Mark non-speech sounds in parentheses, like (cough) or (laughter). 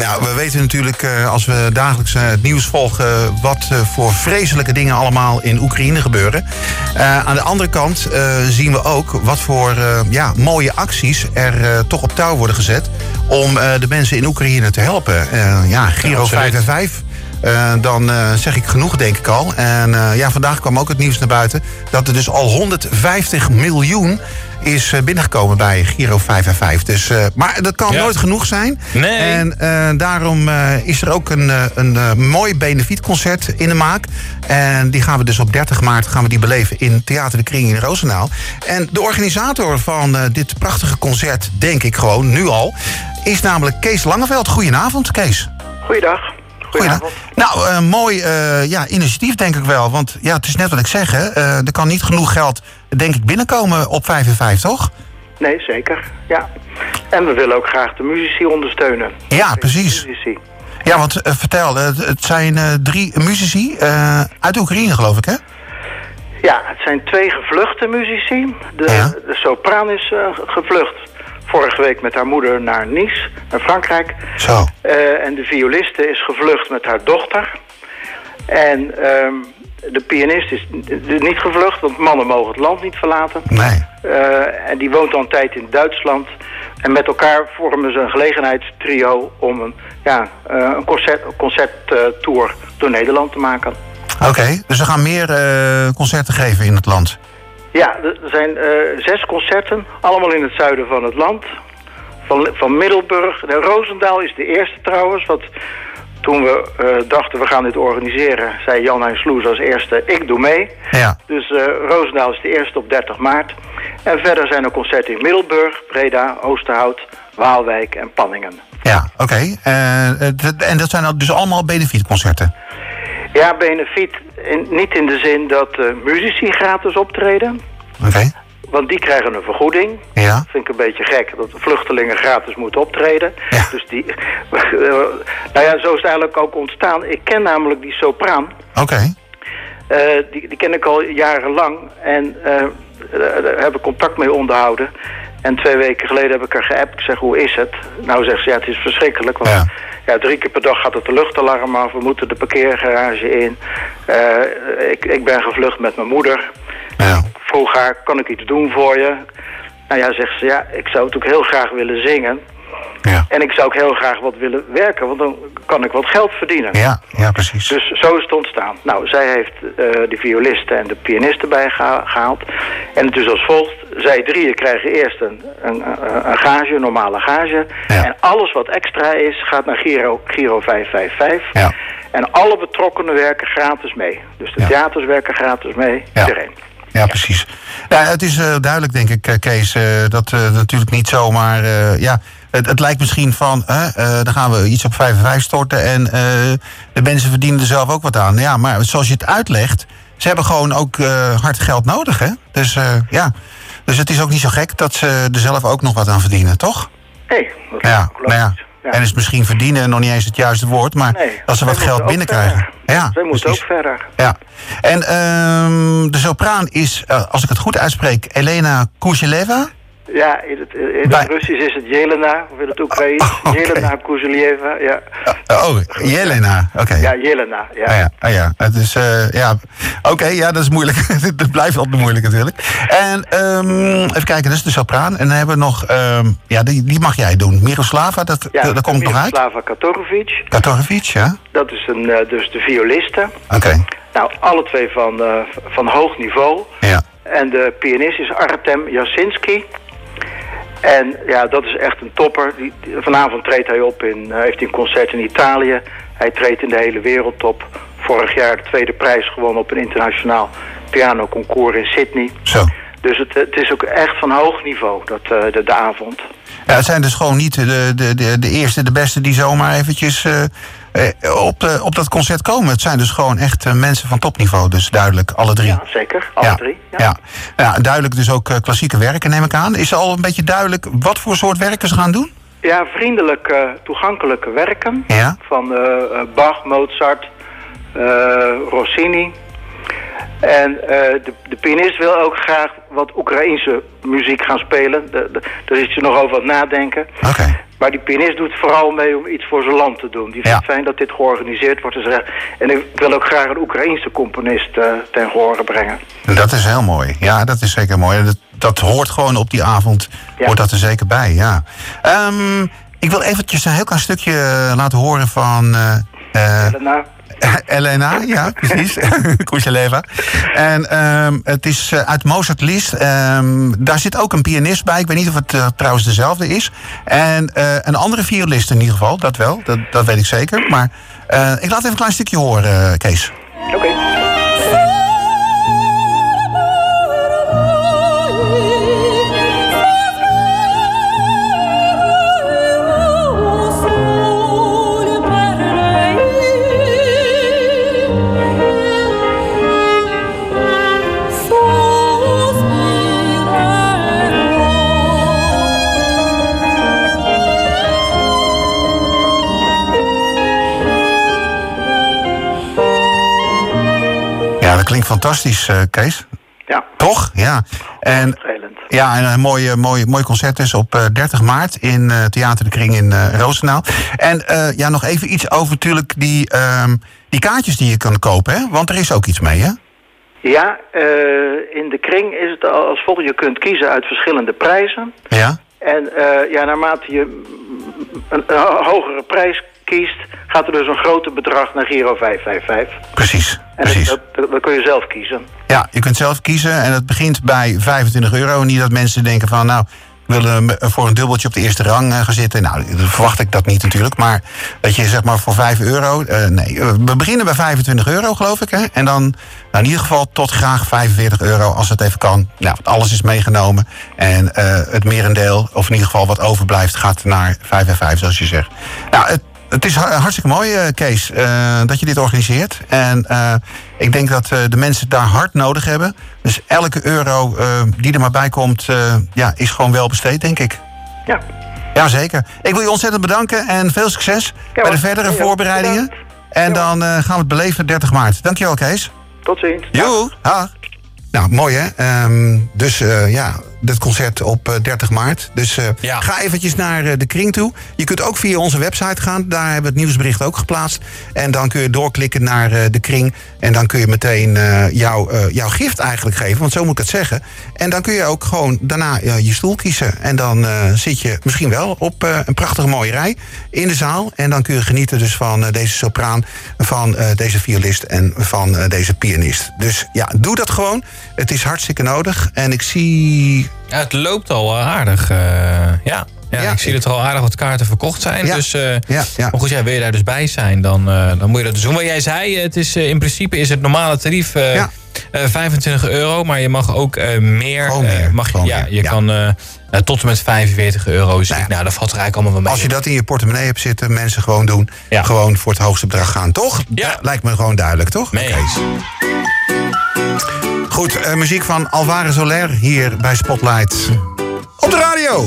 Nou, we weten natuurlijk eh, als we dagelijks eh, het nieuws volgen... wat eh, voor vreselijke dingen allemaal in Oekraïne gebeuren. Aan de andere kant zien we ook wat voor ja, mooie acties er toch op touw worden gezet... om de mensen in Oekraïne te helpen. Ja, Giro absoluut. 5 en 5... Eh, dan eh, zeg ik genoeg, denk ik al. En eh, ja, vandaag kwam ook het nieuws naar buiten... dat er dus al 150 miljoen is eh, binnengekomen bij Giro 5 en 5. Dus, eh, maar dat kan Ja. nooit genoeg zijn. Nee. En eh, daarom eh, is er ook een, eh, een eh, mooi benefietconcert in de maak. En die gaan we dus op 30 maart gaan we die beleven in Theater de Kring in Roosendaal. En de organisator van eh, dit prachtige concert, denk ik gewoon, nu al... is namelijk Kees Langeveld. Goedenavond, Kees. Goeiedag. Goedenavond. Nou, eh, mooi eh, ja, initiatief denk ik wel. Want ja, het is net wat ik zeg, hè. Eh, er kan niet genoeg geld, denk ik, binnenkomen op 5 en 5, toch? Nee, zeker. Ja. En we willen ook graag de muzici ondersteunen. Ja, precies. Muzici. Ja, want vertel, het, zijn drie muzici uit Oekraïne, geloof ik, hè? Ja, het zijn twee gevluchte muzici. De, Ja. de sopraan is gevlucht vorige week met haar moeder naar Nice, naar Frankrijk. Zo. Eh, en de violiste is gevlucht met haar dochter. En ehm, de pianist is niet gevlucht, want mannen mogen het land niet verlaten. Nee. Eh, en die woont al een tijd in Duitsland. En met elkaar vormen ze een gelegenheidstrio om een, ja, eh, een concert, concerttour door Nederland te maken. Oké, dus we gaan meer concerten geven in het land. Ja, er zijn eh, zes concerten, allemaal in het zuiden van het land. Van, van Middelburg. De Roosendaal is de eerste trouwens. Want toen we eh, dachten we gaan dit organiseren, zei Jan Hein Sloes als eerste, ik doe mee. Ja. Dus eh Roosendaal is de eerste op 30 maart. En verder zijn er concerten in Middelburg, Breda, Oosterhout, Waalwijk en Panningen. Ja, oké. En dat zijn dus allemaal benefietconcerten? Ja, benefiet, in, niet in de zin dat eh, muzici gratis optreden. Oké. Want die krijgen een vergoeding. Ja. Vind ik een beetje gek dat vluchtelingen gratis moeten optreden. Ja. Dus die. (laughs) nou ja, zo is het eigenlijk ook ontstaan. Ik ken namelijk die sopraan. Oké. Eh, die, die ken ik al jarenlang. En eh, daar heb ik contact mee onderhouden. En twee weken geleden heb ik haar geappt. Ik zeg, hoe is het? Nou zegt ze, ja, het is verschrikkelijk. Want Ja. ja. drie keer per dag gaat het de luchtalarm af. We moeten de parkeergarage in. Eh, ik, ik ben gevlucht met mijn moeder. Ja. Vroeg haar, kan ik iets doen voor je? Nou ja, zegt ze, ja, ik zou natuurlijk heel graag willen zingen. Ja. En ik zou ook heel graag wat willen werken, want dan kan ik wat geld verdienen. Ja, ja, precies. Dus zo is het ontstaan. Nou, zij heeft eh, de violisten en de pianisten bijgehaald. En het is als volgt. Zij drieën krijgen eerst een, een, een, gage, een normale gage. Ja. En alles wat extra is, gaat naar Giro, Giro 555. Ja. En alle betrokkenen werken gratis mee. Dus de theaters werken gratis mee. Iedereen. Ja, precies. Ja, het is eh, duidelijk, denk ik, eh, Kees, eh, dat natuurlijk niet zomaar... ja, het, het lijkt misschien van, hè, eh, dan gaan we iets op 5 en 5 storten... en de mensen verdienen er zelf ook wat aan. Ja, maar zoals je het uitlegt, ze hebben gewoon ook hard geld nodig, hè? Dus ja, dus het is ook niet zo gek dat ze er zelf ook nog wat aan verdienen, toch? Nee, dat is Ja, nou ja. Ja. En is misschien verdienen nog niet eens het juiste woord... maar Nee, dat ze wat geld binnenkrijgen. Ja, Zij moeten ook verder. Ja, en ehm, de sopraan is, eh, als ik het goed uitspreek, Elena Kuzheleva. Ja, in het, in het Bij- Russisch is het Jelena, of in het Oekraïens. Oh. Jelena Kuzelieva, ja. Oh, Jelena, oké. Ja, Jelena, ja. Ah ja, ah ja, het is, eh, ja. Oké, ja, dat is moeilijk. (laughs) dat blijft altijd moeilijk natuurlijk. En ehm, even kijken, dat is de sopraan. En dan hebben we nog, ehm, ja, die, die mag jij doen. Miroslava, dat, Ja, dat, dat komt nog uit. Miroslava Katorovic, Katorovic, ja. dat is een, eh, dus de violiste. Oké, Nou, alle twee van, eh, van hoog niveau. ja. En de pianist is Artem Jasinski. En ja, dat is echt een topper. Die, vanavond treedt hij op in, eh, heeft een concert in Italië. Hij treedt in de hele wereldtop. Vorig jaar de tweede prijs gewonnen op een internationaal pianoconcours in Sydney. Zo. Dus het, het is ook echt van hoog niveau, dat, eh, de, de avond. Ja, het zijn dus gewoon niet de, de, de, de eerste, de beste die zomaar eventjes eh, eh, op, de, op dat concert komen. Het zijn dus gewoon echt mensen van topniveau. Dus duidelijk, alle drie. Ja, zeker. Alle ja. drie. Ja. Ja. Ja, duidelijk dus ook klassieke werken, neem ik aan. Is al een beetje duidelijk wat voor soort werken ze gaan doen? Ja, vriendelijke, toegankelijke werken. Ja. Van Bach, Mozart, Rossini. En eh, de, de pianist wil ook graag wat Oekraïense muziek gaan spelen. De, de, daar is je nog over wat nadenken. Oké. Maar die pianist doet vooral mee om iets voor zijn land te doen. Die vindt Ja. het fijn dat dit georganiseerd wordt. En, zegt, en ik wil ook graag een Oekraïense componist eh, ten gehore brengen. Dat is heel mooi. Ja, dat is zeker mooi. Dat, dat hoort gewoon op die avond. Ja. Hoort dat er zeker bij, ja. Ehm, ik wil eventjes een heel klein stukje eh, laten horen van... Elena, ja, precies. (laughs) Kuzeleva. En ehm, het is eh, uit Mozart List. Ehm, daar zit ook een pianist bij. Ik weet niet of het eh, trouwens dezelfde is. En eh, een andere violist in ieder geval, dat wel. Dat, dat weet ik zeker. Maar ik laat even een klein stukje horen, Kees. Dat klinkt fantastisch, eh, Kees. Ja, Toch? Ja. En. Ja, en een mooi, mooi, mooi concert dus op eh, 30 maart in eh, Theater de Kring in eh Roosendaal. En eh, ja, nog even iets over natuurlijk die, ehm, die kaartjes die je kan kopen, hè? Want er is ook iets mee, hè? Ja, eh, in de kring is het als volgt. Je kunt kiezen uit verschillende prijzen. Ja? En eh, ja, naarmate je een, een ho- hogere prijs kiest... gaat er dus een groter bedrag naar Giro 555. Precies. En precies. dat, dat, dat kun je zelf kiezen. Ja, je kunt zelf kiezen en het begint bij 25 euro. Niet dat mensen denken van, nou, ik wil eh, voor een dubbeltje op de eerste rang eh, gaan zitten. Nou, verwacht ik dat niet natuurlijk. Maar dat je zeg maar voor 5 euro, eh, nee, we beginnen bij 25 euro geloof ik. Hè? En dan nou, in ieder geval tot graag 45 euro als het even kan. Nou, alles is meegenomen. En eh, het merendeel, of in ieder geval wat overblijft, gaat naar 5 en 5 zoals je zegt. Nou, het, het is har- hartstikke mooi, eh, Kees, eh, dat je dit organiseert. En eh, ik denk dat de mensen het daar hard nodig hebben. Dus elke euro die er maar bij komt, ja, is gewoon wel besteed, denk ik. Ja. Jazeker. Ik wil je ontzettend bedanken en veel succes bij de verdere Ja, voorbereidingen. bedankt. En Ja, dan gaan we het beleven 30 maart. Dankjewel, Kees. Tot ziens. Jo, dag. Nou, mooi hè. Ehm, dus ja, dit concert op eh, 30 maart. Dus eh, Ja. ga eventjes naar eh, de kring toe. Je kunt ook via onze website gaan. Daar hebben we het nieuwsbericht ook geplaatst. En dan kun je doorklikken naar eh, de kring. En dan kun je meteen eh, jouw, eh, jouw gift eigenlijk geven. Want zo moet ik het zeggen. En dan kun je ook gewoon daarna eh, je stoel kiezen. En dan eh, zit je misschien wel op eh, een prachtige mooie rij in de zaal. En dan kun je genieten dus van eh, deze sopraan, van eh, deze violist en van eh, deze pianist. Dus ja, doe dat gewoon. Het is hartstikke nodig. En ik zie Ja, het loopt al aardig. eh, ja. Ja, Ja, ik zie dat er al aardig wat kaarten verkocht zijn. Ja, Dus, eh, ja. Maar goed, ja, wil je daar dus bij zijn, dan, eh, dan moet je dat dus doen. Wat jij zei, het is, in principe is het normale tarief eh, Ja. eh, 25 euro. Maar je mag ook meer. Meer, mag, je- gewoon ja, meer, je kan tot en met 45 euro. Dus Nou nou, dat valt er eigenlijk allemaal wel mee. Als je dat in je portemonnee hebt zitten, mensen gewoon doen. Gewoon voor het hoogste bedrag gaan, toch? Ja. Dat lijkt me gewoon duidelijk, toch? Oké. Goed, eh, muziek van Alvaro Soler hier bij Spotlight. Op de radio!